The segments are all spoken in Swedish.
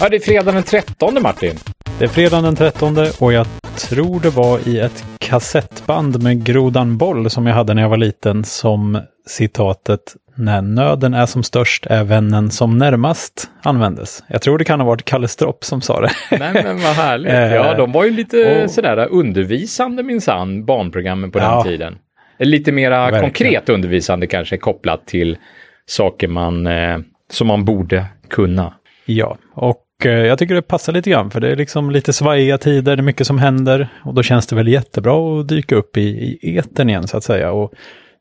Ja, det är fredag den 13 Martin. Det är fredag den 13 och jag tror det var i ett kassettband med Grodan Boll som jag hade när jag var liten som citatet när nöden är som störst är vännen som närmast användes. Jag tror det kan ha varit Kalle Stropp som sa det. Nej men vad härligt. Ja, de var ju lite och... sådär undervisande minsann, barnprogrammen på ja. den tiden. Lite mera Verkligen. konkret undervisande kanske kopplat till saker man, eh, som man borde kunna. Ja, och eh, jag tycker det passar lite grann för det är liksom lite svajiga tider, det är mycket som händer och då känns det väl jättebra att dyka upp i, i eten igen så att säga. Och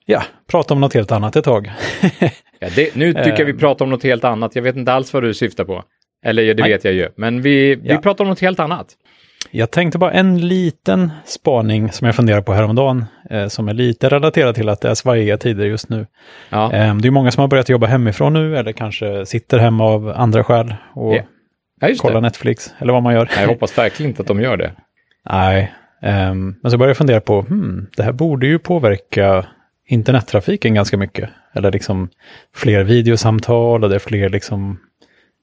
ja, prata om något helt annat ett tag. ja, det, nu tycker jag vi eh. pratar om något helt annat. Jag vet inte alls vad du syftar på. Eller det Nej. vet jag ju, men vi, vi ja. pratar om något helt annat. Jag tänkte bara en liten spaning som jag funderar på häromdagen, eh, som är lite relaterad till att det är svajiga tider just nu. Ja. Eh, det är många som har börjat jobba hemifrån nu, eller kanske sitter hemma av andra skäl och yeah. Ja, kollar Netflix, eller vad man gör. Jag hoppas verkligen inte att de gör det. Nej, eh, men så börjar jag fundera på, hmm, det här borde ju påverka internettrafiken ganska mycket. Eller liksom fler videosamtal och det är fler liksom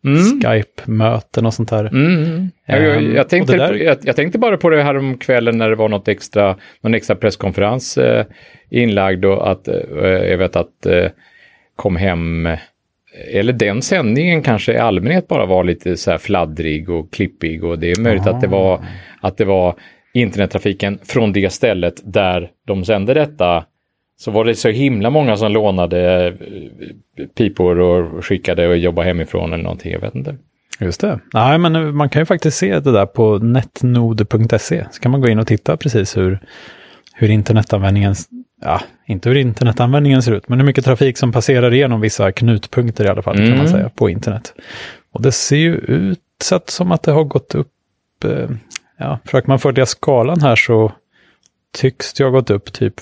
mm. Skype-möten och sånt där. Mm. Jag, jag, ehm, jag, tänkte, där... jag, jag, tänkte bara på det här om kvällen när det var något extra, någon extra presskonferens eh, inlagd och att eh, jag vet att eh, kom hem eller den sändningen kanske i allmänhet bara var lite så här fladdrig och klippig och det är möjligt att det var att det var internettrafiken från det stället där de sände detta så var det så himla många som lånade eh, pipor och skickade och jobbade hemifrån eller någonting, jag vet inte. Just det. Nej, men man kan ju faktiskt se det där på netnode.se. Så kan man gå in och titta precis hur, hur internetanvändningen, ja, inte hur internetanvändningen ser ut, men hur mycket trafik som passerar igenom vissa knutpunkter i alla fall, mm. kan man mm. säga, på internet. Och det ser ju ut så att, som att det har gått upp, eh, ja, försöker man följa skalan här så tycks det ha gått upp typ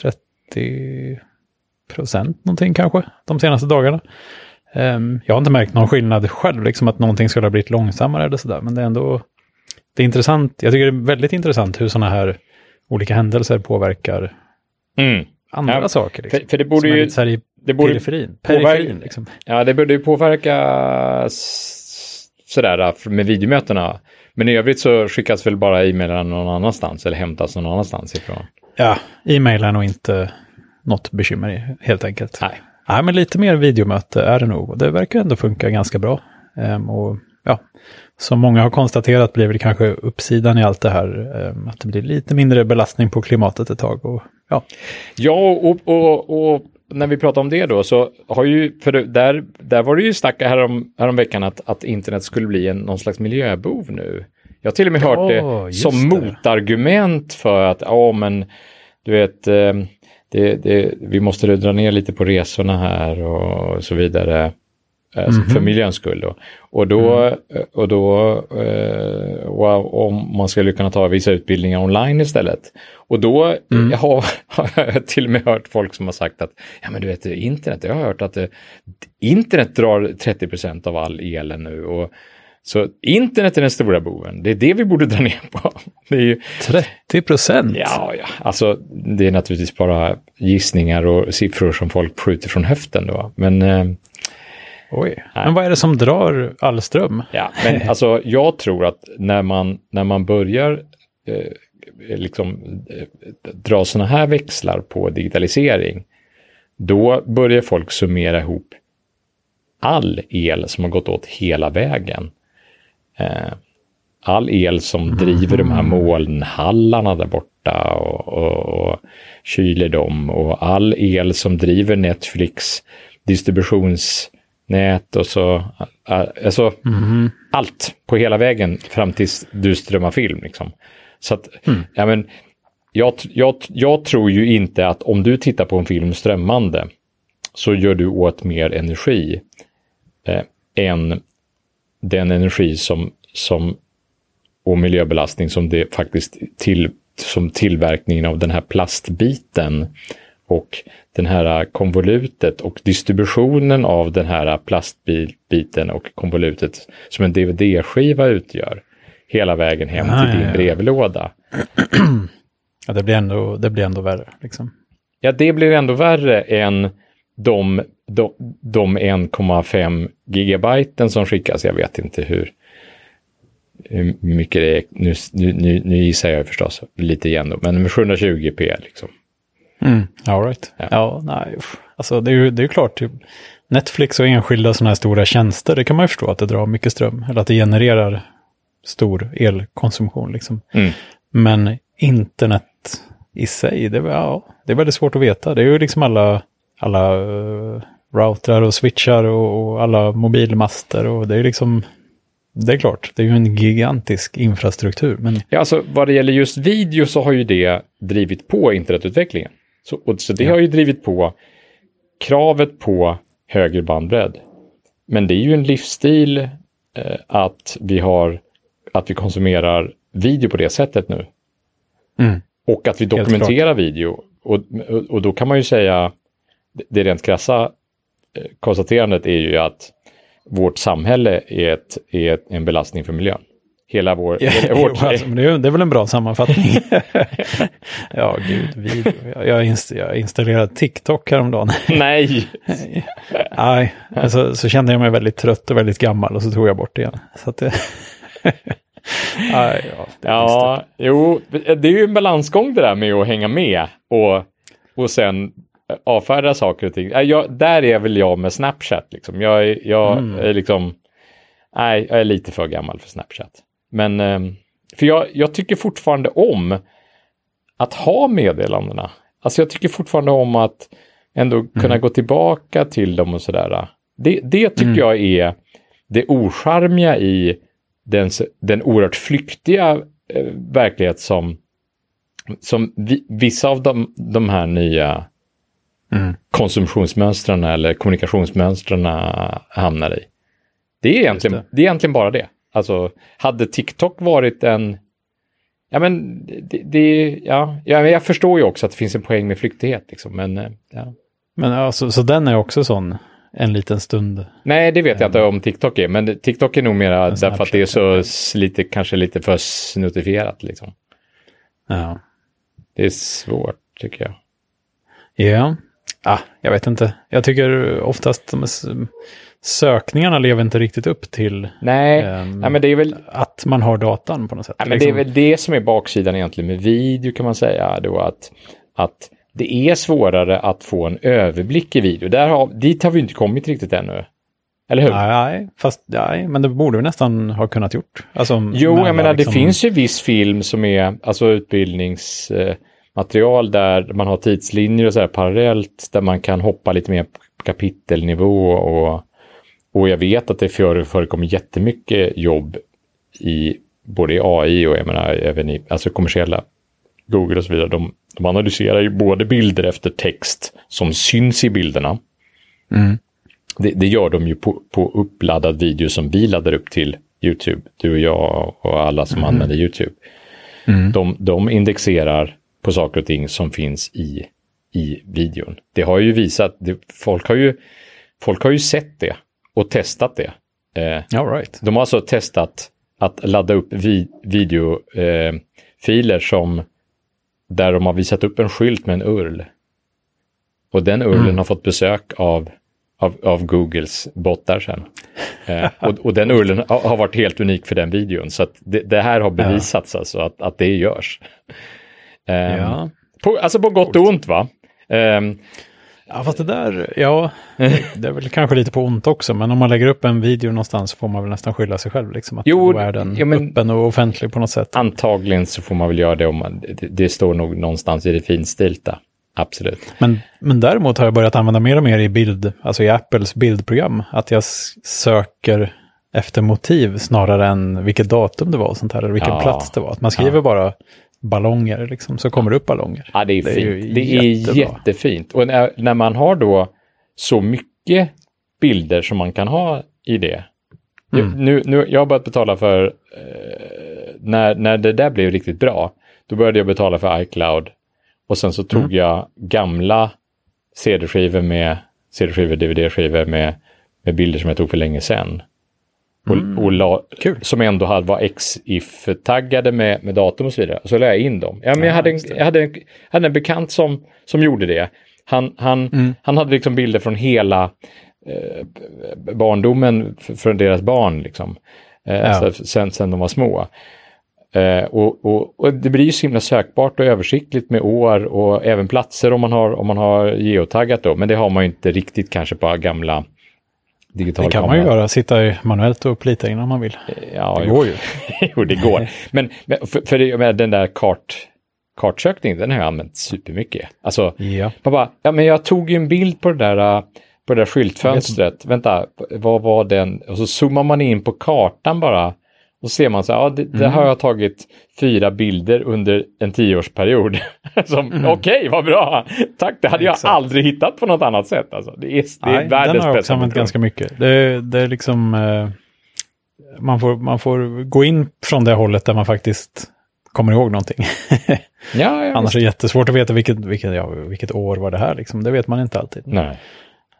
30 procent någonting kanske de senaste dagarna. Um, jag har inte märkt någon skillnad själv, liksom att någonting skulle ha blivit långsammare eller sådär, men det är ändå det är intressant. Jag tycker det är väldigt intressant hur sådana här olika händelser påverkar mm. andra ja, saker. Liksom, för, för, det borde ju... Så här i det borde periferin. periferin liksom. Ja, det borde ju påverka sådär med videomötena. Men i övrigt så skickas väl bara e-mailen någon annanstans eller hämtas någon annanstans ifrån. Ja, e-mailen och inte något bekymmer i, helt enkelt. Nej. Nej, men lite mer videomöte är det nog. Det verkar ändå funka ganska bra. Ehm, och ja, som många har konstaterat blir det kanske uppsidan i allt det här. Ehm, att det blir lite mindre belastning på klimatet ett tag. Och, ja, ja och, och, och när vi pratar om det då så har ju, för där, där var det ju snack härom, häromveckan att, att internet skulle bli en, någon slags miljöbov nu. Jag har till och med hört oh, det som det. motargument för att, ja men du vet, eh, det, det, vi måste dra ner lite på resorna här och så vidare. Mm -hmm. För miljöns skull då. Och då, mm. och då och om man skulle kunna ta vissa utbildningar online istället. Och då mm. jag har, har jag till och med hört folk som har sagt att ja men du vet internet, jag har hört att det, internet drar 30% av all elen nu. Och, så internet är den stora boven. Det är det vi borde dra ner på. Ju... 30 procent? Ja, ja, alltså det är naturligtvis bara gissningar och siffror som folk skjuter från höften då. Men... Eh, Oj, men vad är det som drar all ström? Ja, men alltså jag tror att när man, när man börjar eh, liksom eh, dra sådana här växlar på digitalisering, då börjar folk summera ihop all el som har gått åt hela vägen eh, all el som driver de här mm. molnhallarna där borta och, och, och kyler dem och all el som driver Netflix distributionsnät och så. Eh, alltså mm. allt på hela vägen fram tills du strömmar film. Liksom. Så att, mm. ja, men, jag, jag, jag tror ju inte att om du tittar på en film strömmande så gör du åt mer energi eh, än den energi som, som och miljöbelastning som det faktiskt till, som tillverkningen av den här plastbiten och den här konvolutet och distributionen av den här plastbiten och konvolutet som en DVD-skiva utgör hela vägen hem ja, till din ja, brevlåda. Ja, det blir ändå, det blir ändå värre. Liksom. Ja, det blir ändå värre än de de, de 1,5 gigabyten som skickas, jag vet inte hur, hur mycket det är, nu, nu, nu gissar jag förstås lite igen då, men med 720p liksom. Mm, all right. Ja, ja nej, alltså det är ju det är klart, typ, Netflix och enskilda sådana här stora tjänster, det kan man ju förstå att det drar mycket ström, eller att det genererar stor elkonsumtion liksom. Mm. Men internet i sig, det, ja, det är väldigt svårt att veta. Det är ju liksom alla, alla uh, routrar och switchar och, och, alla mobilmaster och det är liksom, det är klart, det är ju en gigantisk infrastruktur. Men... Ja, alltså vad det gäller just video så har ju det drivit på internetutvecklingen. Så, och, så det ja. har ju drivit på kravet på högre bandbredd. Men det är ju en livsstil eh, att vi har att vi konsumerar video på det sättet nu. Mm. Och att vi dokumenterar video. Och, och då kan man ju säga, det rent krassa eh, konstaterandet är ju att vårt samhälle är, ett, är en belastning för miljön. Hela vår... Ja, hela vårt... jo, alltså, det, är, det är väl en bra sammanfattning. ja, gud, video. Jag, jag, inst jag installerade TikTok häromdagen. Nej! Nej, alltså, så kände jag mig väldigt trött och väldigt gammal och så tog jag bort det igen. Så att det... ja, ja jo, det är ju en balansgång det där med att hänga med och, och sen avfärda saker och ting. Jag, där är väl jag med Snapchat. Liksom. Jag, jag mm. är liksom, nej, jag är lite för gammal för Snapchat. Men, ehm, för jag, jag tycker fortfarande om att ha meddelandena. Alltså jag tycker fortfarande om att ändå mm. kunna gå tillbaka till dem och sådär. Det, det tycker mm. jag är det ocharmiga i den, den oerhört flyktiga eh, verklighet som, som vi, vissa av de, de här nya mm. konsumtionsmönstren eller kommunikationsmönstren hamnar i. Det är, egentligen, det. det. är egentligen bara det. Alltså, hade TikTok varit en... Ja, men det, det ja, ja, jag förstår ju också att det finns en poäng med flyktighet. Liksom, men, eh, ja. men alltså, så den är också sån en liten stund. Nej, det vet jag inte om TikTok är, men TikTok är nog mera därför att det är så lite, kanske lite för snuttifierat liksom. Ja. Det är svårt tycker jag. Ja, ah, jag vet inte. Jag tycker oftast sökningarna lever inte riktigt upp till Nej, um, ja, men det är väl... att man har datan på något sätt. Ja, men liksom. Det är liksom- väl det som är baksidan egentligen med video kan man säga. Då att, att det är svårare att få en överblick i video. Där har, dit har vi inte kommit riktigt ännu. Eller hur? Nej, fast nej, men det borde vi nästan ha kunnat gjort. Alltså, jo, jag menar liksom... det finns ju viss film som är alltså utbildningsmaterial där man har tidslinjer och så här parallellt där man kan hoppa lite mer på kapitelnivå och, och jag vet att det förekommer jättemycket jobb i både i AI och jag menar även i alltså kommersiella Google och så vidare, de, de analyserar ju både bilder efter text som syns i bilderna. Mm. Det, det, gör de ju på, på uppladdad video som vi laddar upp till YouTube, du och jag och alla som mm. använder YouTube. Mm. De, de indexerar på saker och ting som finns i, i videon. Det har ju visat, det, folk, har ju, folk har ju sett det och testat det. Eh, All right. De har alltså testat att ladda upp vi, videofiler eh, som där de har visat upp en skylt med en url. Och den urlen mm. har fått besök av, av, av Googles bottar sen. eh, och, och, den urlen har, har, varit helt unik för den videon. Så det, det här har bevisats ja. alltså att, att det görs. Eh, ja. på, alltså på gott och ont va? Ja, fast det där, ja, det är väl kanske lite på ont också, men om man lägger upp en video någonstans får man väl nästan skylla sig själv, liksom, att jo, då är den ja, men, öppen och offentlig på något sätt. Antagligen så får man väl göra det om man, det, det står nog någonstans i det finstilta. Absolut. Men, men däremot har jag börjat använda mer och mer i bild, alltså i Apples bildprogram, att jag söker efter motiv snarare än vilket datum det var och sånt här, eller vilken ja, plats det var. Att man skriver ja. bara ballonger, liksom, så kommer det upp ballonger. Ja, det är, det fint. Är det är jättefint. Och när, när, man har då så mycket bilder som man kan ha i det. Mm. Nu, nu, jag har börjat betala för, eh, när, när det där blev riktigt bra, då började jag betala för iCloud. Och sen så tog mm. jag gamla CD-skivor med, CD-skivor, DVD-skivor med, med bilder som jag tog för länge sedan. Mm. Och, la, som ändå hade, var XIF-taggade med, med datum och så vidare. Och så la jag in dem. Ja, men jag, hade en, jag hade en, hade en bekant som, som gjorde det. Han, han, mm. han hade liksom bilder från hela eh, barndomen för, deras barn, liksom. Eh, ja. alltså, sen, sen de var små. Eh, och, och, och, det blir ju så himla sökbart och översiktligt med år och även platser om man har, om man har geotaggat då. Men det har man ju inte riktigt kanske på gamla digitala Det kan man ju göra, sitta manuellt och plita in om man vill. Ja, det går ju. jo, det går. Men, men för, för det, med den där kart, kartsökningen, den har jag använt supermycket. Alltså, ja. man bara, ja men jag tog ju en bild på det där, på det där skyltfönstret. Vänta, vad var den? Och så zoomar man in på kartan bara då ser man så här, ja, det, det har mm. jag tagit fyra bilder under en tioårsperiod. mm. Okej, okay, vad bra! Tack, det hade jag aldrig hittat på något annat sätt. Alltså, det är, det är Nej, världens Den har jag också använt ganska mycket. Det, det är liksom, eh, man, får, man får gå in från det hållet där man faktiskt kommer ihåg någonting. ja, Annars är det jättesvårt att veta vilket, vilket, ja, vilket år var det här, liksom. det vet man inte alltid. Nej.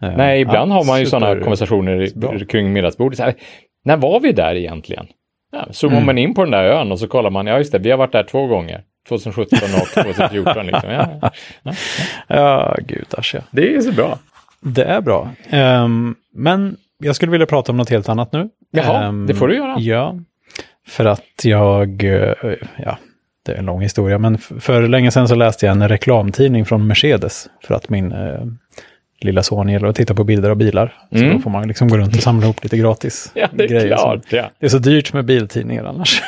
Uh, Nej, ibland ja, har man ju sådana konversationer kring middagsbordet. När var vi där egentligen? Ja, zoomar mm. man in på den där ön och så kollar man, ja just det, vi har varit där två gånger. 2017 och 2014. Liksom. Ja, ja. ja. ja gudars ja. Det är så bra. Det är bra. Um, men jag skulle vilja prata om något helt annat nu. Jaha, um, det får du göra. Ja, för att jag, uh, ja, det är en lång historia, men för länge sedan så läste jag en reklamtidning från Mercedes för att min uh, lilla son gillar att titta på bilder av bilar. Så mm. då får man liksom gå runt och samla ihop lite gratis. ja, det är grejer. klart. Ja. Det är så dyrt med biltidningar annars.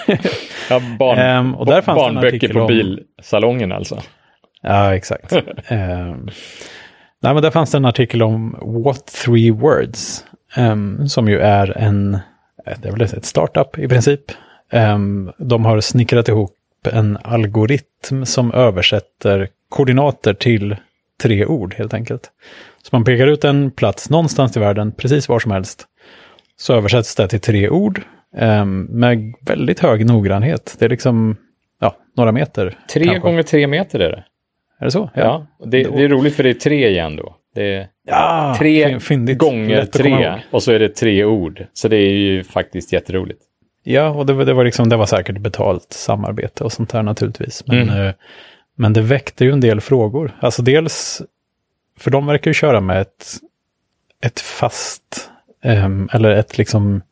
ja, barn, um, och där fanns barnböcker på om... bilsalongen alltså. Ja, exakt. um, nej, men där fanns det en artikel om What Three Words, um, som ju är en, det är väl ett startup i princip. Um, de har snickrat ihop en algoritm som översätter koordinater till tre ord helt enkelt. Så man pekar ut en plats någonstans i världen, precis var som helst. Så översätts det till tre ord eh, med väldigt hög noggrannhet. Det är liksom ja, några meter. Tre kanske. gånger tre meter är det. Är det så? Ja, ja det, det, är roligt för det är tre igen då. Det är ja, tre fyndigt. gånger tre och så är det tre ord. Så det är ju faktiskt jätteroligt. Ja, och det, det, var, liksom, det var säkert betalt samarbete och sånt där naturligtvis. Men, mm. eh, men det väckte ju en del frågor. Alltså dels för de verkar ju köra med ett, ett fast, um, eller ett liksom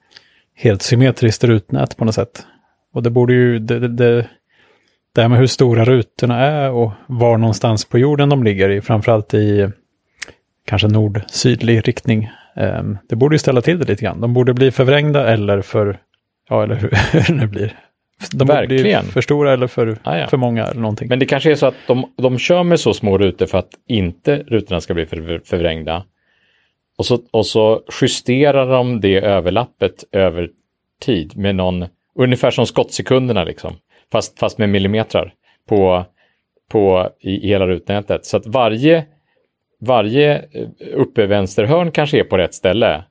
helt symmetriskt rutnät på något sätt. Och det borde ju, det, det, det, det här med hur stora rutorna är och var någonstans på jorden de ligger i, framförallt i kanske nord-sydlig riktning. Um, det borde ju ställa till det lite grann. De borde bli förvrängda eller för, ja eller hur, hur det nu blir. De Verkligen. blir för stora eller för, ah, ja. för många eller någonting. Men det kanske är så att de, de kör med så små rutor för att inte rutorna ska bli för, förvrängda. Och så, och så justerar de det överlappet över tid med någon, ungefär som skottsekunderna liksom, fast, fast med millimetrar på, på i, i hela rutnätet. Så att varje, varje eh, uppe vänsterhörn kanske är på rätt ställe.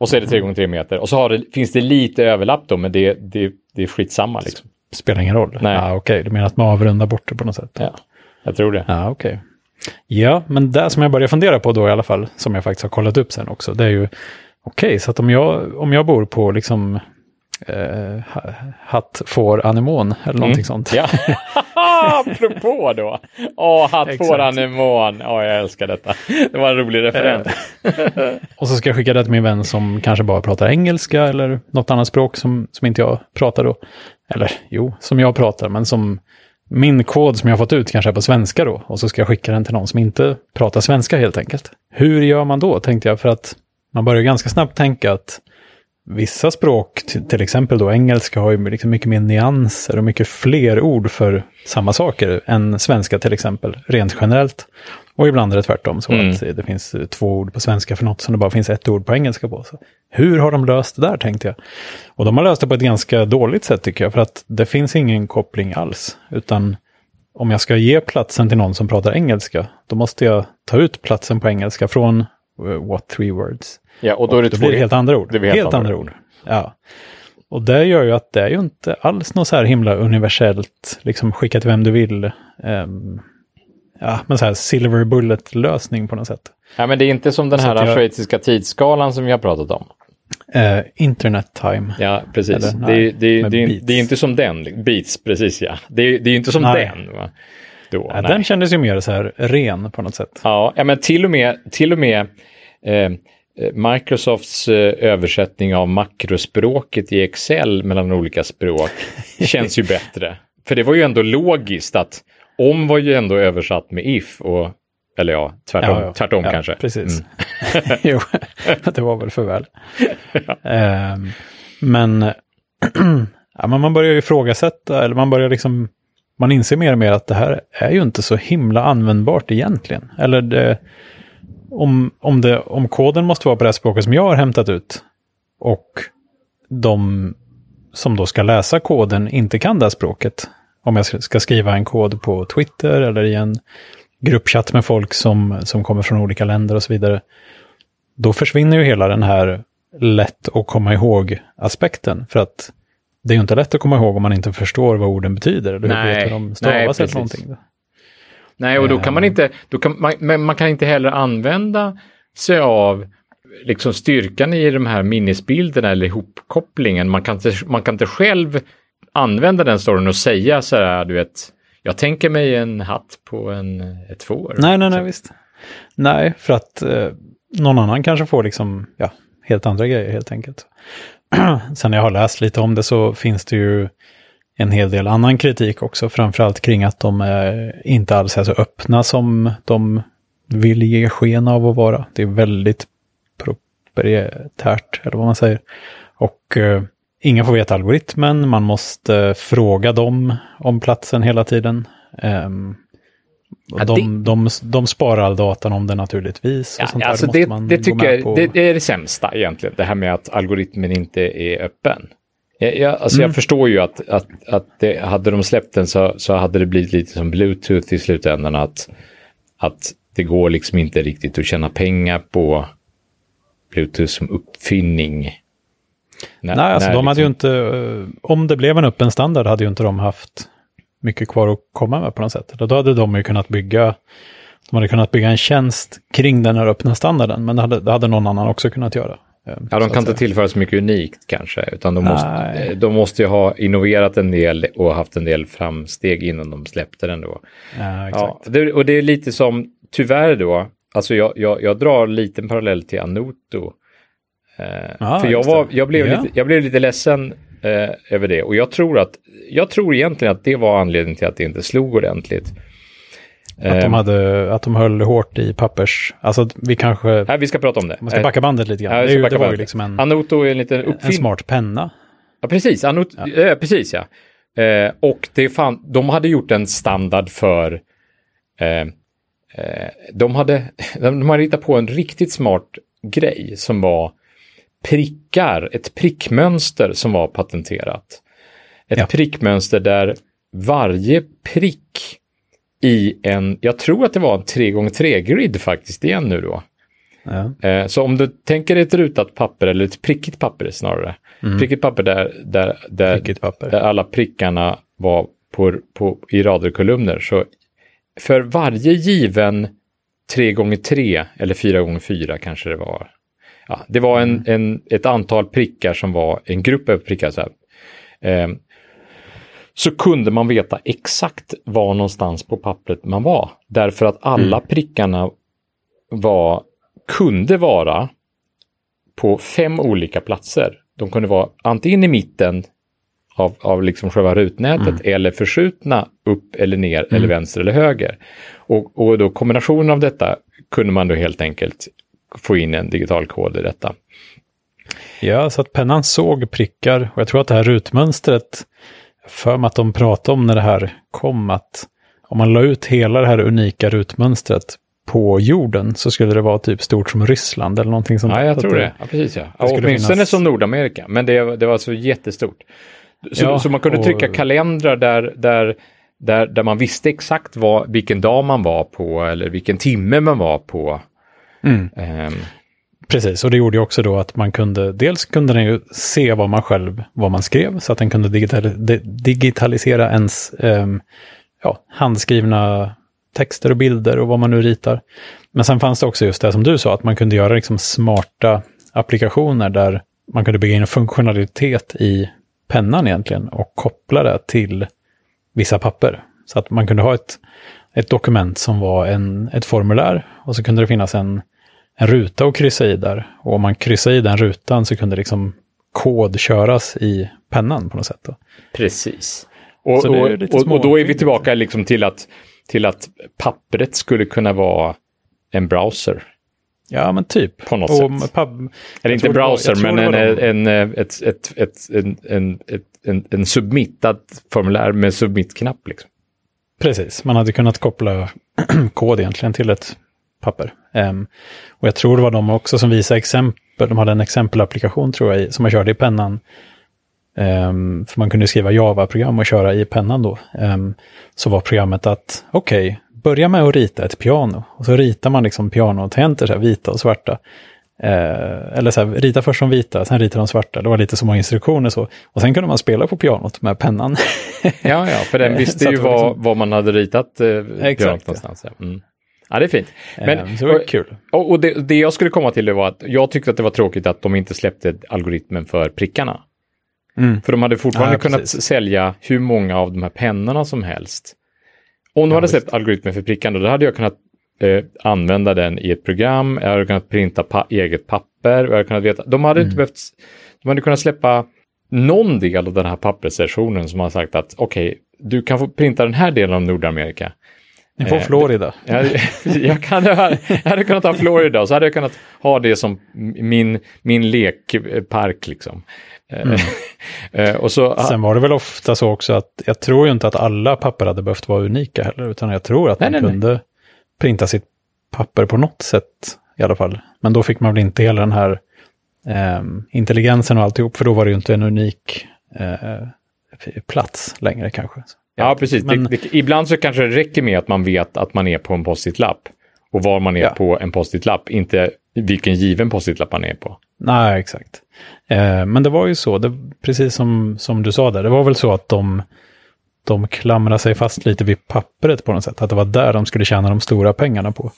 Och så är det 3 gånger 3 meter och så det, finns det lite överlapp då, men det, det det är skitsamma liksom. Spelar ingen roll? Nej. Ah, Okej, okay. du menar att man avrundar bort det på något sätt? Ja, jag tror det. Ja, okej. Okay. Ja, men det som jag börjar fundera på då i alla fall, som jag faktiskt har kollat upp sen också, det är ju okej, okay, så att om jag, om jag bor på liksom eh, hatt, får, anemon eller någonting mm. sånt. Ja, apropå då. Åh, hatt, får, anemon. Åh, jag älskar detta. Det var en rolig referens. och så ska jag skicka det till min vän som kanske bara pratar engelska eller något annat språk som, som inte jag pratar då. Eller jo, som jag pratar, men som min kod som jag fått ut kanske är på svenska då. Och så ska jag skicka den till någon som inte pratar svenska helt enkelt. Hur gör man då, tänkte jag, för att man börjar ganska snabbt tänka att Vissa språk, till exempel då engelska, har ju liksom mycket mer nyanser och mycket fler ord för samma saker än svenska till exempel, rent generellt. Och ibland är det tvärtom, så mm. att det finns två ord på svenska för något som det bara finns ett ord på engelska på. Så hur har de löst det där, tänkte jag. Och de har löst det på ett ganska dåligt sätt tycker jag, för att det finns ingen koppling alls. Utan om jag ska ge platsen till någon som pratar engelska, då måste jag ta ut platsen på engelska från what three words. Ja, och då, är det, och då blir det helt andra ord. Det helt, helt andra ord. Ja. Och det gör ju att det är ju inte alls något så här himla universellt, liksom skicka till vem du vill. Um, ja, men så här silver bullet-lösning på något sätt. Ja, men det är inte som den här jag... schweiziska tidsskalan som vi har pratat om. Uh, internet time. Ja, precis. Eller, det, nej, det, det, det, är inte som den. Beats, precis ja. Det, det är inte som nej. den. Va? Då. Ja, den kändes ju mer så här ren på något sätt. Ja, ja men till och med, till och med eh, Microsofts eh, översättning av makrospråket i Excel mellan olika språk känns ju bättre. För det var ju ändå logiskt att om var ju ändå översatt med if och eller ja, tvärtom, Ja, ja. tvärtom Ja, kanske. Precis. Mm. jo, det var väl för väl. Ehm, men, ja, men man börjar ju ifrågasätta, eller man börjar liksom, man inser mer och mer att det här är ju inte så himla användbart egentligen. Eller det, om, om, det, om koden måste vara på det här språket som jag har hämtat ut och de som då ska läsa koden inte kan det här språket. Om jag ska skriva en kod på Twitter eller i en gruppchatt med folk som, som kommer från olika länder och så vidare. Då försvinner ju hela den här lätt att komma ihåg-aspekten. För att det är ju inte lätt att komma ihåg om man inte förstår vad orden betyder. Eller Nej, vet hur de nej, stavas eller precis. någonting. Nej, och då kan man Ehm. inte, då kan man, men man kan inte heller använda sig av liksom styrkan i de här minnesbilderna eller ihopkopplingen. Man kan inte, man kan inte själv använda den storyn och säga så här, du vet, jag tänker mig en hatt på en, ett får. Nej, nej, nej, Så- visst. Nej, för att eh, någon annan kanske får liksom, ja, helt andra grejer helt enkelt. Sen när jag har läst lite om det så finns det ju en hel del annan kritik också, framförallt kring att de är inte alls är så öppna som de vill ge sken av att vara. Det är väldigt proprietärt, eller vad man säger. Och eh, ingen får veta algoritmen, man måste eh, fråga dem om platsen hela tiden. Ehm, och Ja, de, de, de sparar all datan om det naturligtvis. Ja, alltså det, det tycker jag det, det är det sämsta egentligen, det här med att algoritmen inte är öppen. Jag, jag, alltså Mm. jag förstår ju att, att, att det, hade de släppt den så, så hade det blivit lite som bluetooth i slutändan. Att, att det går liksom inte riktigt att tjäna pengar på bluetooth som uppfinning. När- Nej, alltså de hade ju liksom- inte, eh, om det blev en öppen standard hade ju inte de haft mycket kvar att komma med på något sätt. Då hade de ju kunnat bygga, de hade kunnat bygga en tjänst kring den här öppna standarden, men det hade, det hade någon annan också kunnat göra. eh, Ja, de kan inte tillföra så mycket unikt kanske, utan de måste, Nej. de måste ju ha innoverat en del och haft en del framsteg innan de släppte den då. Ja, exakt. Ja, det, och det är lite som, tyvärr då, alltså jag, jag, jag drar en liten parallell till Anoto. Eh, Ja, för jag, var, jag, blev Ja. lite, jag blev lite ledsen eh, över det och jag tror att, jag tror egentligen att det var anledningen till att det inte slog ordentligt. Att de, Eh, hade, att de höll hårt i pappers... Alltså vi kanske... nej, vi ska prata om det. Man ska backa bandet lite grann. Ja, det, ju, det var ju liksom en, Anoto är en liten en uppfinning. smart penna. Ja, precis. Anot eh, precis, ja. Eh, och det fan, de hade gjort en standard för... Eh, eh, de, hade, de hade hittat på en riktigt smart grej som var prickar, ett prickmönster som var patenterat. Ett Ja. prickmönster där varje prick i en, jag tror att det var en 3x3-grid faktiskt igen nu då. Ja. Eh, Så om du tänker ett rutat papper eller ett prickigt papper snarare. Prickigt papper där, där, där, Prickigt papper. där alla prickarna var på, på, i rader och kolumner. Så för varje given 3x3 eller 4x4 kanske det var. Ja, det var en, en, ett antal prickar som var en grupp av prickar. Så, här. Ehm, så kunde man veta exakt var någonstans på pappret man var. Därför att alla prickarna var, kunde vara på fem olika platser. De kunde vara antingen i mitten av, av liksom själva rutnätet eller förskjutna upp eller ner eller vänster eller höger. Och, och då kombinationen av detta kunde man då helt enkelt få in en digital kod i detta. Ja, så att pennan såg prickar. Och jag tror att det här rutmönstret, för mig att de pratade om när det här kom, att om man la ut hela det här unika rutmönstret på jorden så skulle det vara typ stort som Ryssland eller någonting sånt. Ja, jag tror det. Ja, precis ja. ja åtminstone finnas- som Nordamerika, men det, det var så jättestort. Så, Ja, så man kunde och- trycka kalendrar där, där, där, där man visste exakt vad, vilken dag man var på eller vilken timme man var på. Mm. Ehm, Precis, och det gjorde ju också då att man kunde, dels kunde den ju se vad man själv, vad man skrev, så att den kunde digitali- de- digitalisera ens ehm, ja, handskrivna texter och bilder och vad man nu ritar. Men sen fanns det också just det som du sa, att man kunde göra liksom smarta applikationer där man kunde bygga in funktionalitet i pennan egentligen och koppla det till vissa papper. Så att man kunde ha ett, ett dokument som var en, ett formulär och så kunde det finnas en, en ruta att kryssa i där. Och om man kryssade i den rutan så kunde liksom kod köras i pennan på något sätt. Då. Precis. Och, och, och, och, då är vi tillbaka liksom till, att, till att pappret skulle kunna vara en browser. Ja, men typ. På något och sätt. Pub, Eller inte browser, var, men en, en, en, ett, ett, ett, en, en, en, en submittad formulär med submit-knapp. Liksom. Precis, man hade kunnat koppla kod egentligen till ett papper. Um, och jag tror det var de också som visade exempel, de hade en exempelapplikation tror jag som man körde i pennan. Um, för man kunde skriva Java-program och köra i pennan då. Um, så var programmet att, okej, okay, börja med att rita ett piano. Och så ritar man liksom pianotangenter, så här, vita och svarta. Eh, eller så här, rita först de vita, sen ritar de svarta. Det var lite som instruktioner så. Och sen kunde man spela på pianot med pennan. ja, ja, för den visste ju vad, liksom... vad man hade ritat eh, pianot någonstans. Ja. Mm. Ja, det är fint. Men, um, det var kul. Och, och det, det, jag skulle komma till det var att jag tyckte att det var tråkigt att de inte släppte algoritmen för prickarna. Mm. För de hade fortfarande ja, kunnat precis. sälja hur många av de här pennorna som helst. Om de ja, hade släppt algoritmen för prickarna, då hade jag kunnat eh, använda den i ett program, jag hade kunnat printa pa eget papper, jag hade kunnat veta, de hade mm. inte behövt, de hade kunnat släppa någon del av den här pappersversionen som har sagt att okej, okay, du kan få printa den här delen av Nordamerika. Ni får eh, Florida. Jag, jag, kan, jag hade kunnat ha Florida och så hade jag kunnat ha det som min, min lekpark liksom. Eh, mm. Eh, och så, Sen var det väl ofta så också att jag tror ju inte att alla papper hade behövt vara unika heller, utan jag tror att nej, man nej, kunde nej. printa sitt papper på något sätt i alla fall. Men då fick man väl inte hela den här eh, intelligensen och alltihop, för då var det ju inte en unik plats längre kanske. Ja, precis. Men... Det, det, ibland så kanske det räcker med att man vet att man är på en post-it-lapp och var man är ja. på en post-it-lapp, inte vilken given post-it-lapp man är på. Nej, exakt. Eh, men det var ju så, det, precis som, som du sa där, det var väl så att de, de klamrade sig fast lite vid pappret på något sätt, att det var där de skulle tjäna de stora pengarna på.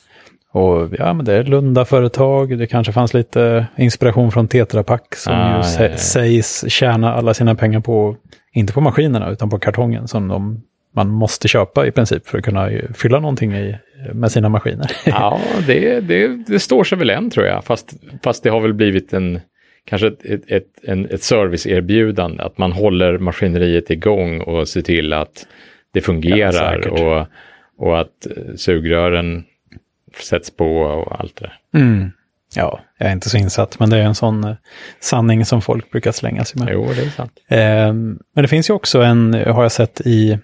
Och ja, men det är Lunda-företag, det kanske fanns lite inspiration från Tetra Pak som ah, ju ja, ja. sägs tjäna alla sina pengar på, inte på maskinerna, utan på kartongen som de, man måste köpa i princip för att kunna fylla någonting i, med sina maskiner. ja, det, det, det står sig väl än tror jag, fast, fast det har väl blivit en kanske ett, ett, ett, en, ett serviceerbjudande, att man håller maskineriet igång och ser till att det fungerar ja, och, och att eh, sugrören sätts på och allt det där. Mm. Ja, jag är inte så insatt, men det är en sån eh, sanning som folk brukar slänga sig med. Jo, det är sant. Eh, men det finns ju också en, har jag sett i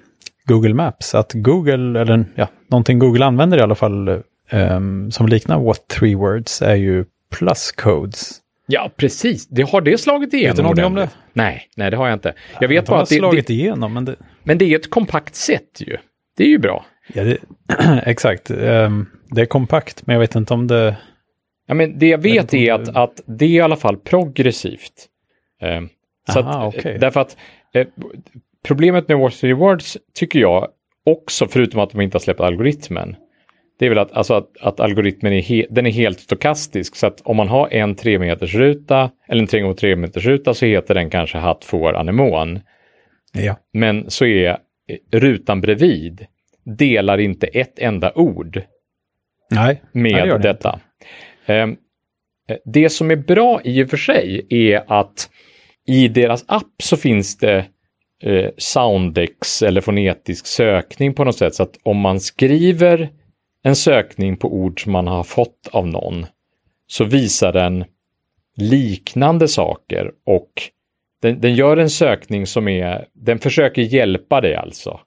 Google Maps, att Google, eller ja, någonting Google använder i alla fall, eh, som liknar What Three Words, är ju plus codes. Ja, precis. Det, har det slagit igenom? Vet du någonting om det? Nej, nej, det har jag inte. Jag vet bara att det, slagit det, igenom, men det... Men det är ett kompakt sätt ju. Det är ju bra. Ja, det, exakt. Um, det är kompakt, men jag vet inte om det... Ja, men det jag vet är att, att det är i alla fall progressivt. Um, så Aha, att, okay. Därför att eh, problemet med Watch Rewards tycker jag också, förutom att de inte har släppt algoritmen, det är väl att, alltså att, att algoritmen är, he, den är helt stokastisk. Så att om man har en 3 meters ruta eller en 3 3 meters ruta så heter den kanske hatt, får, anemon. Ja. Men så är rutan bredvid delar inte ett enda ord Nej, med Nej, det detta. Um, det som är bra i och för sig är att i deras app så finns det eh, soundex eller fonetisk sökning på något sätt. Så att om man skriver en sökning på ord som man har fått av någon så visar den liknande saker och den, den, gör en sökning som är, den försöker hjälpa dig alltså.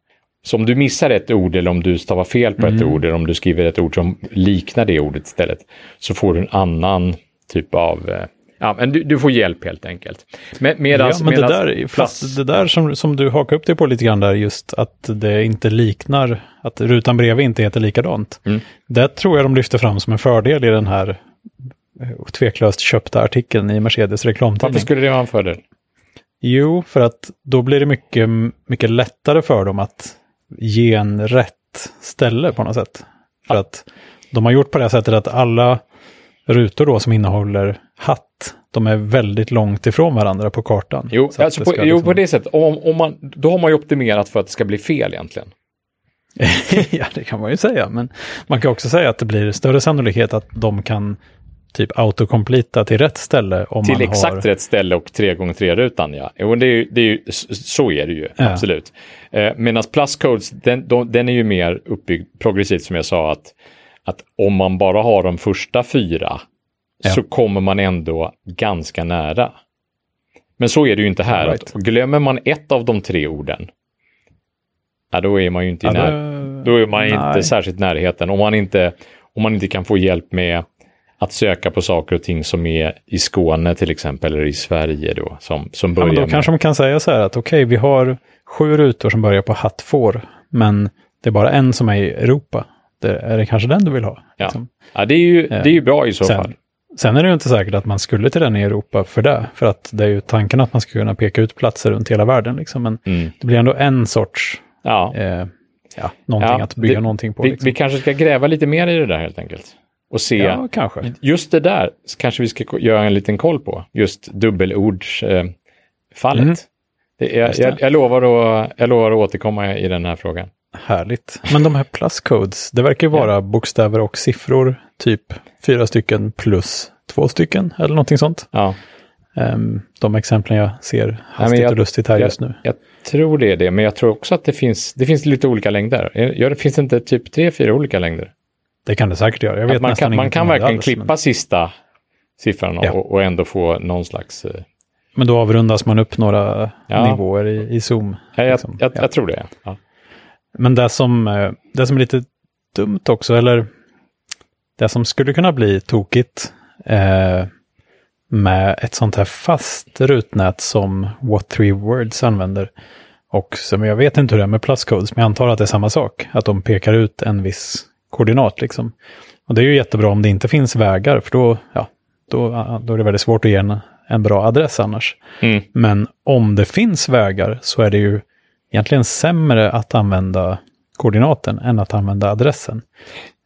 Så om du missar ett ord eller om du stavar fel på mm. ett ord eller om du skriver ett ord som liknar det ordet istället så får du en annan typ av eh, Ja, men du, du, får hjälp helt enkelt. Med, medans, ja, men medans, det där, fast det där som, som du hakar upp dig på lite grann där, just att det inte liknar, att rutan bredvid inte heter likadant. Mm. Det tror jag de lyfter fram som en fördel i den här eh, tveklöst köpta artikeln i Mercedes reklamtidning. Varför skulle det vara en fördel? Jo, för att då blir det mycket, mycket lättare för dem att ge en rätt ställe på något sätt. För att de har gjort på det sättet att alla rutor då som innehåller hatt, de är väldigt långt ifrån varandra på kartan. Jo, alltså på, liksom... jo på det sättet. Om, om man, då har man ju optimerat för att det ska bli fel egentligen. ja, det kan man ju säga. Men man kan också säga att det blir större sannolikhet att de kan typ autocompleta till rätt ställe. Om till man exakt har... rätt ställe och 3x3-rutan, ja. Jo, det är, ju- det är ju, så är det ju, Ja. absolut. Eh, Medan plus codes, den, de, den är ju mer uppbyggd progressivt som jag sa, att, att om man bara har de första fyra Ja. så kommer man ändå ganska nära. Men så är det ju inte här. Right. Att glömmer man ett av de tre orden, ja, då är man ju inte i Ja, när, då är man Nej. inte särskilt närheten. Om man inte, om man inte kan få hjälp med att söka på saker och ting som är i Skåne till exempel, eller i Sverige då, som, som Ja, börjar men då med... kanske man kan säga så här att okej, vi har sju rutor som börjar på hatt får, men det är bara en som är i Europa. Det, är det kanske den du vill ha? Ja. liksom? Ja, det är ju, det är ju bra i så Sen- fall. Sen är det ju inte säkert att man skulle till den i Europa för det, för att det är ju tanken att man ska kunna peka ut platser runt hela världen. Liksom. Men Mm. det blir ändå en sorts, Ja. eh, ja, någonting Ja, att bygga det- någonting på. Vi, liksom. vi kanske ska gräva lite mer i det där helt enkelt. Och se, Ja, kanske. just det där kanske vi ska göra en liten koll på. Just dubbelordsfallet. Eh. Mm. det är, Just det. jag, jag, lovar att, jag lovar att återkomma i den här frågan. Härligt. Men de här plus codes, det verkar vara bokstäver och siffror, typ fyra stycken plus två stycken, eller någonting sånt. Ja, Ehm, de exemplen jag ser hastigt jag- och lustigt här jag, just nu. jag tror det är det, men jag tror också att det finns, det finns lite olika längder. Gör det finns inte typ tre, fyra olika längder? Det kan det säkert göra. Jag vet man nästan kan, man kan verkligen alls, klippa Men, sista siffran Ja. och, och ändå få någon slags... eh, men då avrundas man upp några Ja. nivåer i, i Zoom. Ja, jag, liksom. jag, Ja. jag tror det. Men det som, eh, det som är lite dumt också, eller det som skulle kunna bli tokigt eh, med ett sånt här fast rutnät som What Three Words använder. Och som jag vet inte hur det är med pluscodes, men jag antar att det är samma sak. Att de pekar ut en viss koordinat liksom. Och det är ju jättebra om det inte finns vägar, för då, ja, då, då är det väldigt svårt att ge en, en bra adress annars. Mm. Men om det finns vägar så är det ju egentligen sämre att använda koordinaten än att använda adressen.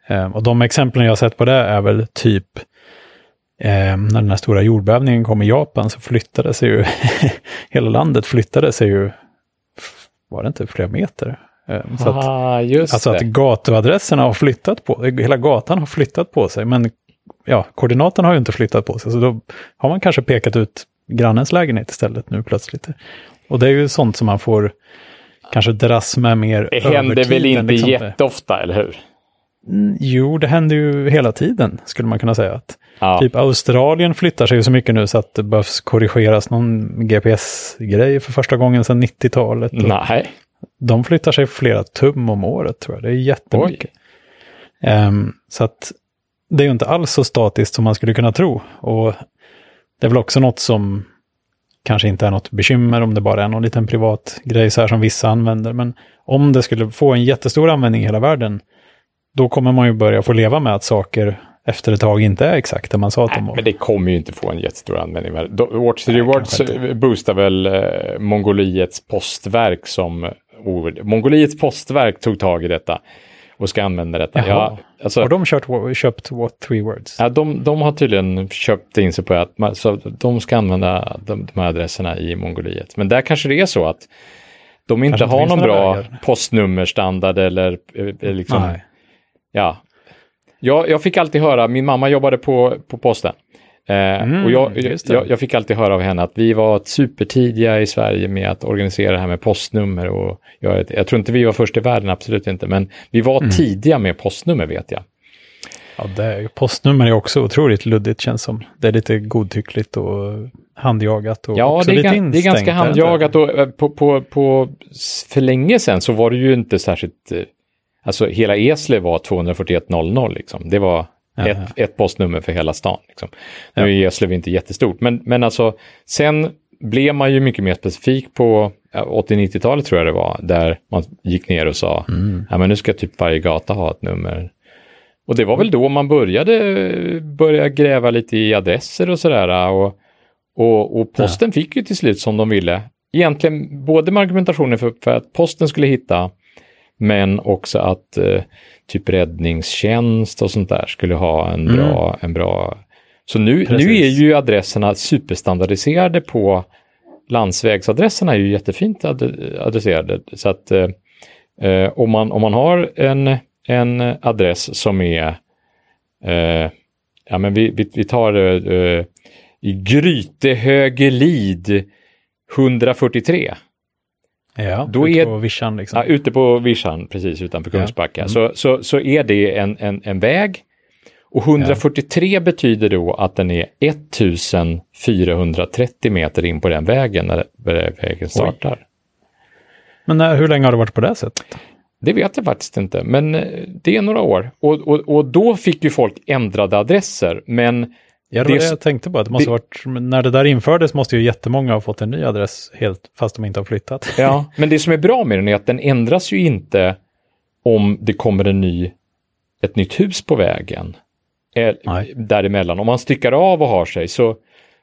Eh, och de exemplen jag har sett på det är väl typ eh, när den här stora jordbävningen kom i Japan så flyttade sig ju hela landet flyttade sig ju, var det inte flera meter? Eh, så att, ah, just alltså att det. gatuadresserna har flyttat på, hela gatan har flyttat på sig, men ja, koordinaten har ju inte flyttat på sig, så då har man kanske pekat ut grannens lägenhet istället nu plötsligt. Och det är ju sånt som man får kanske dras med mer Det händer över väl inte liksom. jätteofta, eller hur? Mm, Jo, det händer ju hela tiden, skulle man kunna säga. Att Ja. Typ Australien flyttar sig ju så mycket nu så att det behövs korrigeras någon GPS-grej för första gången sedan 90-talet. Och Nej. De flyttar sig flera tum om året tror jag. Det är jättemycket. Ehm, så att det är ju inte alls så statiskt som man skulle kunna tro. Och det är väl också något som kanske inte är något bekymmer om det bara är någon liten privat grej så här som vissa använder. Men om det skulle få en jättestor användning i hela världen, då kommer man ju börja få leva med att saker efter ett tag inte är exakt det man sa att de var. men det kommer ju inte få en jättestor användning. Watch the Rewards boostar väl eh, Mongoliets postverk som ord. Mongoliets postverk tog tag i detta och ska använda detta. Ja, alltså, Har de kört, köpt what three words? ja, de, de har tydligen köpt in sig på att man, så de ska använda de, de här adresserna i Mongoliet. Men där kanske det är så att de inte Kanske inte har finns någon bra vägar. postnummerstandard eller eh, liksom, Nej. Ja. Jag, jag fick alltid höra, min mamma jobbade på, på posten. Eh, Mm, och jag, jag, jag fick alltid höra av henne att vi var supertidiga i Sverige med att organisera det här med postnummer. Och jag, jag tror inte vi var först i världen, absolut inte, men vi var Mm. tidiga med postnummer vet jag. Ja, det postnummer är också otroligt luddigt känns som. Det är lite godtyckligt och handjagat. Och Ja, det är, lite gan, det är instängt, ganska handjagat och eh, på, på, på, för länge sedan så var det ju inte särskilt, eh, alltså hela Eslöv var 24100 liksom. Det var Ett, ett postnummer för hela stan. Liksom. Nu Ja. är Eslöv inte jättestort, men, men alltså sen blev man ju mycket mer specifik på ja, 80-90-talet tror jag det var, där man gick ner och sa, Mm. ja men nu ska typ varje gata ha ett nummer. Och det var väl då man började börja gräva lite i adresser och sådär. Och, och, och posten fick ju till slut som de ville. Egentligen både med argumentationen för, för att posten skulle hitta, men också att eh, typ räddningstjänst och sånt där skulle ha en Mm. bra, en bra... Så nu, nu är ju adresserna superstandardiserade på landsvägsadresserna är ju jättefint ad- adresserade. Så att eh, Eh, om, man, om man har en, en adress som är, eh, ja men vi, vi, vi tar eh, i Grytehögelid 143. Ja, Då ute är- på vischan liksom. Ja, ute på vischan, precis utanför Ja. Kungsbacka, Mm. så, så, så är det en, en, en väg. Och 143 betyder då att den är 1430 meter in på den vägen när vägen startar. Men när, hur länge har det varit på det sättet? Det vet jag faktiskt inte, men eh, det är några år. Och, och, och då fick ju folk ändrade adresser, men Ja, det var det jag tänkte på. Att det måste det- varit, när det där infördes måste ju jättemånga ha fått en ny adress helt fast de inte har flyttat. Ja, men det som är bra med den är att den ändras ju inte om det kommer en ny, ett nytt hus på vägen. Eh, Nej. Däremellan. Om man styckar av och har sig så,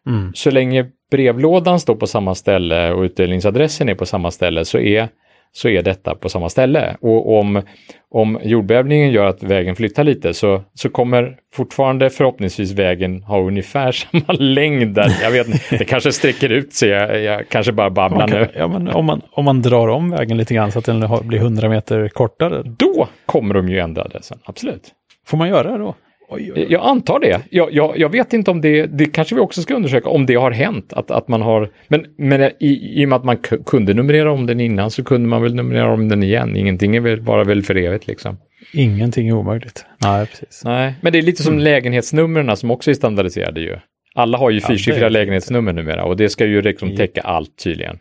Mm. så länge brevlådan står på samma ställe och utdelningsadressen är på samma ställe så är, så är detta på samma ställe. Och om, om jordbävningen gör att vägen flyttar lite så, så kommer fortfarande förhoppningsvis vägen ha ungefär samma längd där. Jag vet inte, det kanske sträcker ut sig, jag, jag kanske bara babblar Man nu. kan, ja, men om, man, om man drar om vägen lite grann så att den blir 100 meter kortare, Då kommer de ju ändra adressen, absolut. får man göra det då? Oj, oj, oj. Jag antar det. Jag, jag, jag vet inte om det, det kanske vi också ska undersöka, om det har hänt. Att, att man har, men, men i, i och med att man ku- kunde numrera om den innan så kunde man väl numrera om den igen. Ingenting är väl bara väl för evigt liksom. Ingenting är omöjligt. Nej, precis. Nej, men det är lite som lägenhetsnumren som också är standardiserade ju. Alla har ju Ja, fyrsiffriga lägenhetsnummer numera och det ska ju liksom Ja. täcka allt tydligen.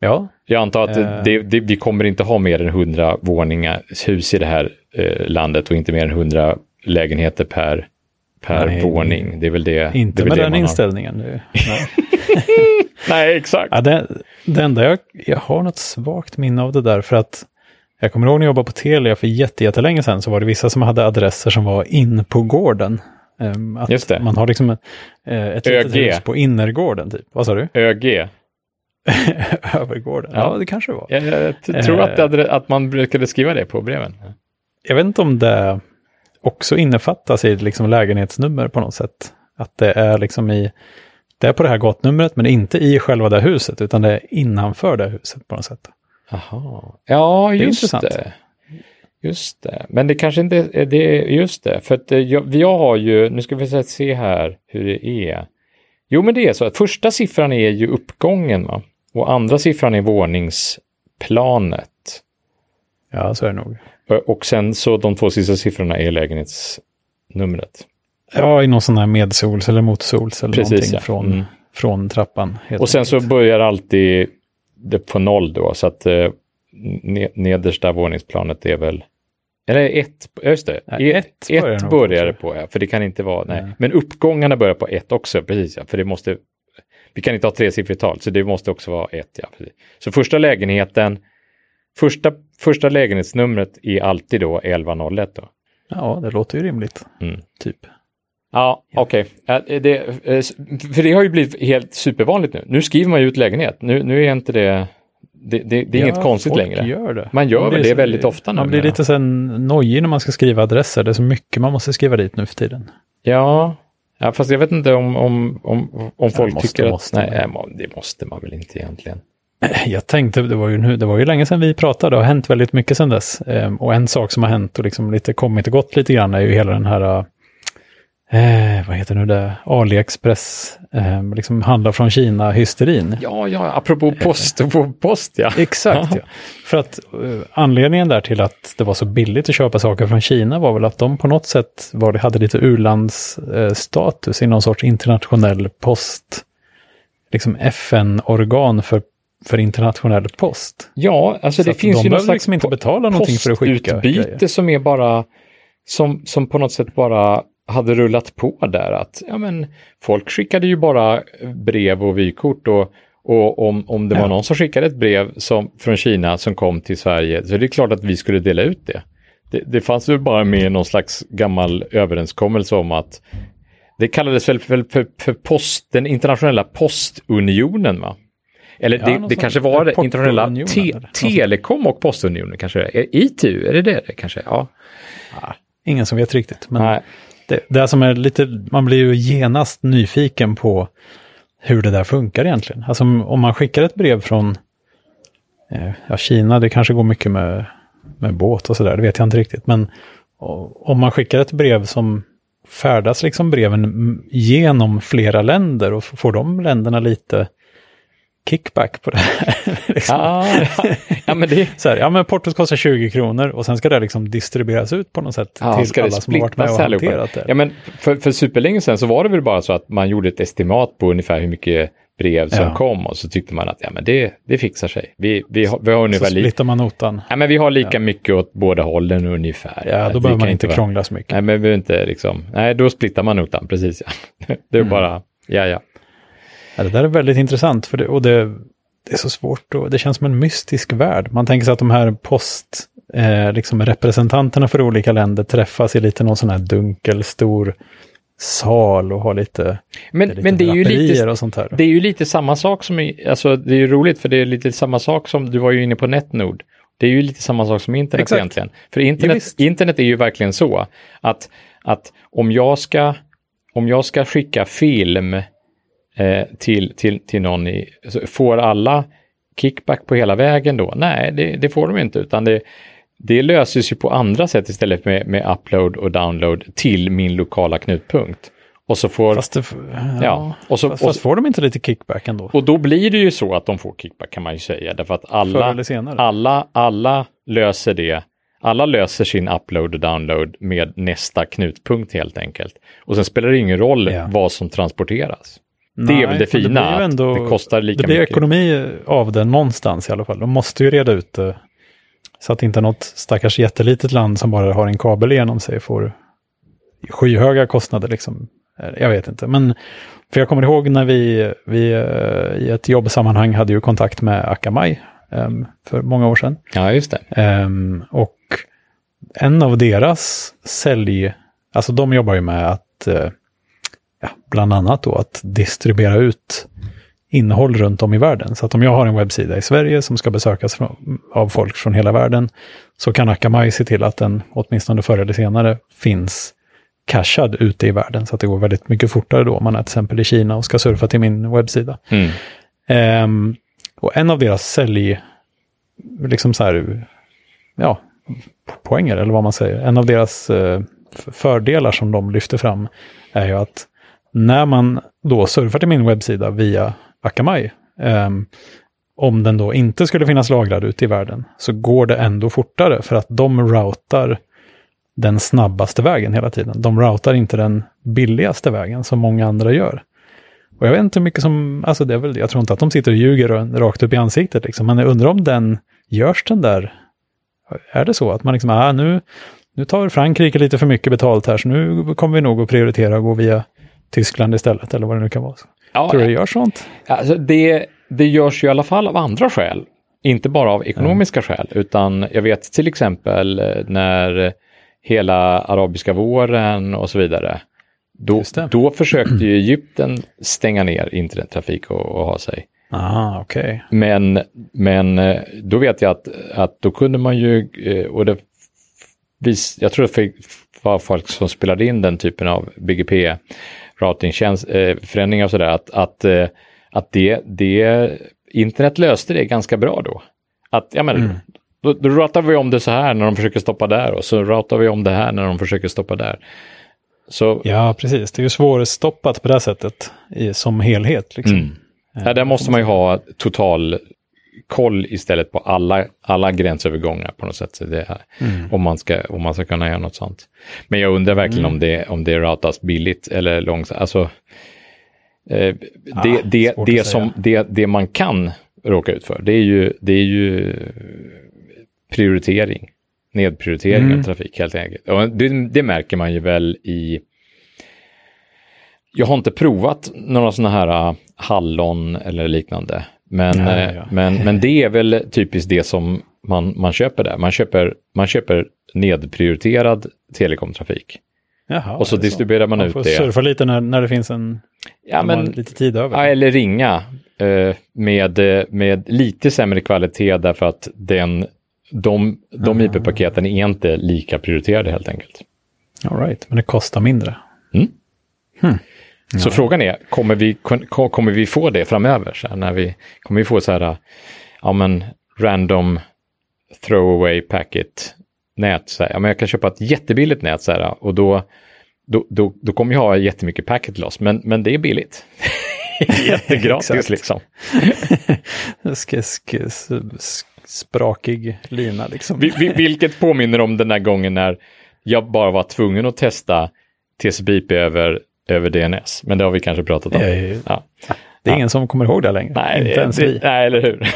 Ja, Jag antar att Eh. det, det, vi kommer inte ha mer än 100 våningar hus i det här eh, landet och inte mer än 100 lägenheter per, per Nej, våning. Det är väl det. inte det med det den inställningen. Det- Nej. Nej, exakt. Ja, det, det enda jag, jag har något svagt minne av det där för att jag kommer ihåg när jag jobbade på Telia för jätte- jättelänge sedan så var det vissa som hade adresser som var in på gården. Ehm, att Just det. Man har liksom ett, eh, litet ÖG. hus på innergården typ. Vad sa du? ÖG. Övergården. Ja. Ja. det kanske det var. Jag, jag tror att, det hade, att man brukade skriva det på breven. Jag vet inte om det också innefattas i liksom lägenhetsnummer på något sätt. Att det är liksom i, det är på det här gatnumret men inte i själva det huset utan det är innanför det huset på något sätt. Jaha. Ja, är just intressant. det. Just det. Men det kanske inte är det. Just det. För att eh, jag, jag har ju, nu ska vi se här hur det är. Jo, men det är så att första siffran är ju uppgången va? och andra siffran är våningsplanet. Ja, så är det nog. Och- Och sen så de två sista siffrorna är lägenhetsnumret. Ja, i någon sån här medsols eller motsols eller Precis, någonting ja. från, Mm. från trappan. Och sen så enkelt. börjar alltid det på noll då, så att eh, ne- nedersta våningsplanet är väl eller ett, just det, Nej, ett, ett börjar ett börjar det på, ja, för det kan inte vara, nej. Nej. Men uppgångarna börjar på ett också, precis, ja, för det måste, vi kan inte ha tresiffrigt tal, så det måste också vara ett, ja. Precis. Så första lägenheten, första, första lägenhetsnumret är alltid då 1101 då. Ja, det låter ju rimligt. Mm. Typ. Ja, okej. Ja, det, eh, För det har ju blivit helt supervanligt nu. Nu skriver man ju ut lägenhet. Nu, nu är inte det... Det, det, det är inget Ja, konstigt folk längre. Gör det. Man gör väl det väldigt ofta nu. Man blir lite sen nojig när man ska skriva adresser. Det är så mycket man måste skriva dit nu för tiden. Ja, ja, fast jag vet inte om, om, om, om folk måste- tycker att... måste nej, man. nej, man- det måste man väl inte egentligen. Jag tänkte, det var ju, nu, det var ju länge sedan vi pratade och har hänt väldigt mycket sedan dess. Ehm, och en sak som har hänt och liksom lite kommit och gått lite grann är ju hela den här, eh, vad heter nu det, AliExpress, eh, liksom handla från Kina-hysterin. Ja, ja, apropå post och post, ja. Exakt, ja. För att eh, anledningen där till att det var så billigt att köpa saker från Kina var väl att de på något sätt var, det hade lite u-landsstatus i någon sorts internationell post, liksom FN-organ för, för internationell post. Ja, alltså Så det finns de ju någon slags liksom inte betala någonting för att skicka postutbyte som är bara, som, som på något sätt bara hade rullat på där. Att ja, men, folk skickade ju bara brev och vykort och, och om, om det var Ja. någon som skickade ett brev som, från Kina som kom till Sverige så är det klart att vi skulle dela ut det. Det, det fanns ju bara med någon slags gammal överenskommelse om att det kallades väl för, för, för post, den internationella postunionen va? Eller Ja, det, det kanske var det internationella te, telekom och postunionen kanske. Är ITU, är det det, det kanske? Ja. Ingen som vet riktigt. Men Nej. det, det som är lite, man blir ju genast nyfiken på hur det där funkar egentligen. Alltså om, om man skickar ett brev från eh, ja, Kina, det kanske går mycket med med båt och sådär, det vet jag inte riktigt. Men om man skickar ett brev som färdas liksom breven genom flera länder och får de länderna lite kickback på det här. liksom. Ja, ja. ja, men det... så här, ja, men portot kostar 20 kronor och sen ska det liksom distribueras ut på något sätt Ja, till alla som har varit med och hanterat det. Ja, men för, för superlänge sedan så var det väl bara så att man gjorde ett estimat på ungefär hur mycket brev som Ja. kom och så tyckte man att ja, men det, det fixar sig. Vi, vi, har, vi har så ungefär splittar man notan. ja, men vi har lika mycket åt båda hållen ungefär. Ja, då behöver man inte krångla så mycket. Nej, men vi inte liksom, nej, då splittar man notan, precis ja. Det är Mm. bara, ja, ja. Ja, det där är väldigt intressant för det, och det, det är så svårt och det känns som en mystisk värld. Man tänker sig att de här post, eh, liksom representanterna för olika länder träffas i lite någon sån här dunkel stor sal och har lite, Men, lite men det är ju lite, och sånt här. det är ju lite samma sak som, i, alltså det är ju roligt för det är lite samma sak som, du var ju inne på NetNode. Det är ju lite samma sak som internet Exakt. egentligen. För Ja, internet, visst. internet är ju verkligen så att, att om, jag ska, om jag ska skicka film till, till, till någon i, så får alla kickback på hela vägen då? Nej, det, det får de inte, utan det, det löses ju på andra sätt istället med, med upload och download till min lokala knutpunkt. Och så får, Fast, det, ja, ja, och så, fast, och, fast får de inte lite kickback ändå? och då blir det ju så att de får kickback kan man ju säga, därför att alla, alla, alla löser det. Alla löser sin upload och download med nästa knutpunkt helt enkelt. Och sen spelar det ingen roll Ja. vad som transporteras. Det är väl det fina, att ändå- det kostar lika Det blir mycket. ekonomi av det någonstans i alla fall. De måste ju reda ut det. Så att inte något stackars jättelitet land som bara har en kabel igenom sig får skyhöga kostnader. Liksom. Eh, Jag vet inte. Men för jag kommer ihåg när vi, vi eh, i ett jobbsammanhang hade ju kontakt med Akamai em, för många år sedan. Ja, just det. Ehm, och en av deras sälj, alltså de jobbar ju med att, eh, ja, bland annat då att distribuera ut innehåll runt om i världen. Så att om jag har en webbsida i Sverige som ska besökas av folk från hela världen, så kan Akamai se till att den, åtminstone förr eller senare, finns cashad ute i världen. Så att det går väldigt mycket fortare då om man är till exempel i Kina och ska surfa till min webbsida. Mm. Ehm, och en av deras sälj, liksom så här, ja, poänger eller vad man säger, en av deras f- fördelar som de lyfter fram är ju att när man då surfar till min webbsida via Akamai, ehm, om den då inte skulle finnas lagrad ute i världen, så går det ändå fortare för att de routar den snabbaste vägen hela tiden. De routar inte den billigaste vägen som många andra gör. Och jag vet inte hur mycket som, alltså det är väl, jag tror inte att de sitter och ljuger rakt upp i ansiktet liksom, men jag undrar om den, görs den där, är det så att man liksom, ah, nu, nu tar Frankrike lite för mycket betalt här, så nu kommer vi nog att prioritera att gå via Tyskland istället, eller vad det nu kan vara. Ja, Tror du det gör sånt? Alltså det, det görs ju i alla fall av andra skäl. Inte bara av ekonomiska skäl, utan jag vet till exempel eh, när hela arabiska våren och så vidare. Då, då försökte ju Egypten stänga ner internettrafik och, och ha sig. Ah, okej. Men, men eh, då vet jag att, att då kunde man ju, eh, och det vis, jag tror det var folk som spelade in den typen av BGP routingtjänst, eh, och sådär, att, att, eh, att det, det, internet löste det ganska bra då. Att, ja men, då, då routar vi om det så här när de försöker stoppa där och så routar vi om det här när de försöker stoppa där. Så Ja, precis. Det är ju svårstoppat på det här sättet i, som helhet. Liksom. Mm. Ja, där måste man ju ha total koll istället på alla, alla gränsövergångar på något sätt. Det är, om, man ska, om man ska kunna göra något sånt. Men jag undrar verkligen om, det, om det routas billigt eller långsamt. Alltså, eh, det, Ah, det, det, att som, det, det man kan råka ut för, det är ju, det är ju prioritering. Nedprioritering Mm. av trafik helt enkelt. Och det, det märker man ju väl i jag har inte provat några sådana här äh, hallon eller liknande. Men, Ja, eh, ja. men, men det är väl typiskt det som man, man köper där. Man köper, man köper nedprioriterad telekomtrafik. Jaha, Och så distribuerar man Man ut får det. surfa lite när, när det finns en, Ja, man men, lite tid över. ja, eller ringa eh, med, eh, med lite sämre kvalitet därför att den, de, de Ah. IP-paketen är inte lika prioriterade helt enkelt. All right, men det kostar mindre. Så frågan är, kommer vi, kommer vi få det framöver? Så här, när vi, kommer vi få så här, ja men random throwaway packet nät. Så här. Ja, men jag kan köpa ett jättebilligt nät så här, och då, då, då, då kommer jag ha jättemycket packet loss, men, men det är billigt. Jättegratis liksom. sk, sk, sprakig lina liksom. Vi- vi- Vilket påminner om den där gången när jag bara var tvungen att testa TCP/IP över, över DNS. Men det har vi kanske pratat om. Det är ju- Ja. Det är Ja. ingen som kommer ihåg det längre. Nej, Inte det, ens vi. nej, eller hur?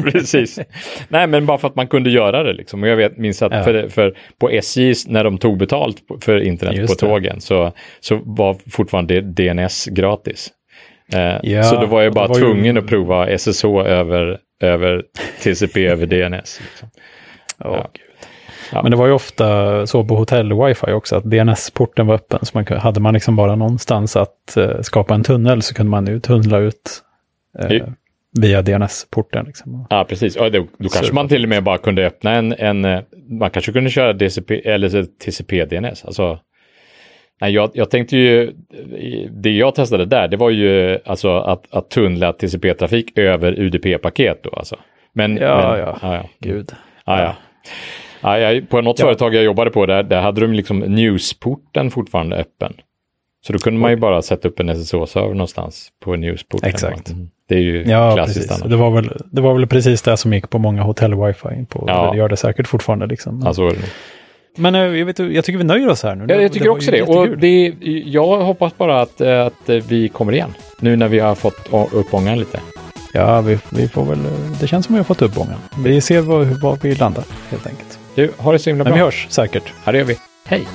Precis. Nej, men bara för att man kunde göra det. Liksom. Och jag vet, minns att Ja. för, för på SJ, när de tog betalt för internet Just på det. tågen, så, så var fortfarande DNS gratis. Eh, Ja, så då var jag bara var ju- tvungen att prova SSH över, över TCP över DNS. Liksom. Åh, Ja. Ja. Men det var ju ofta så på hotell-wifi också, att DNS-porten var öppen. Så man, hade man liksom bara någonstans att eh, skapa en tunnel så kunde man ju tunnla ut eh, via DNS-porten. Liksom. Ja, precis. Ja, då, då kanske man till och med bara kunde öppna en, en eh, man kanske kunde köra DCP eller TCP-DNS. Alltså, nej, jag, jag tänkte ju, det jag testade där, det var ju alltså att, att tunnla TCP-trafik över UDP-paket då alltså. Men, Ja, men, ja. ja, ja. Gud. Ja, ja. Ja, jag, på något Ja. företag jag jobbade på där, där hade de liksom newsporten fortfarande öppen. Så då kunde man ju bara sätta upp en SSH-server någonstans på newsporten. Exakt. Mm. Det är ju Ja, klassiskt precis. annars. Det var, väl, det var väl precis det som gick på många hotell-wifi. På, Ja. Det gör det säkert fortfarande. Liksom. Ja, så är det nog. Men eh, jag, vet, jag tycker vi nöjer oss här nu. Ja, jag tycker var också det. Och det, jag hoppas bara att, eh, att vi kommer igen. Nu när vi har fått upp ångan lite. Ja, vi, vi får väl, det känns som att vi har fått upp gången. Vi ser var, var vi landar helt enkelt. Du, har det så himla bra. Men vi hörs säkert. Ja, det gör vi. Hej!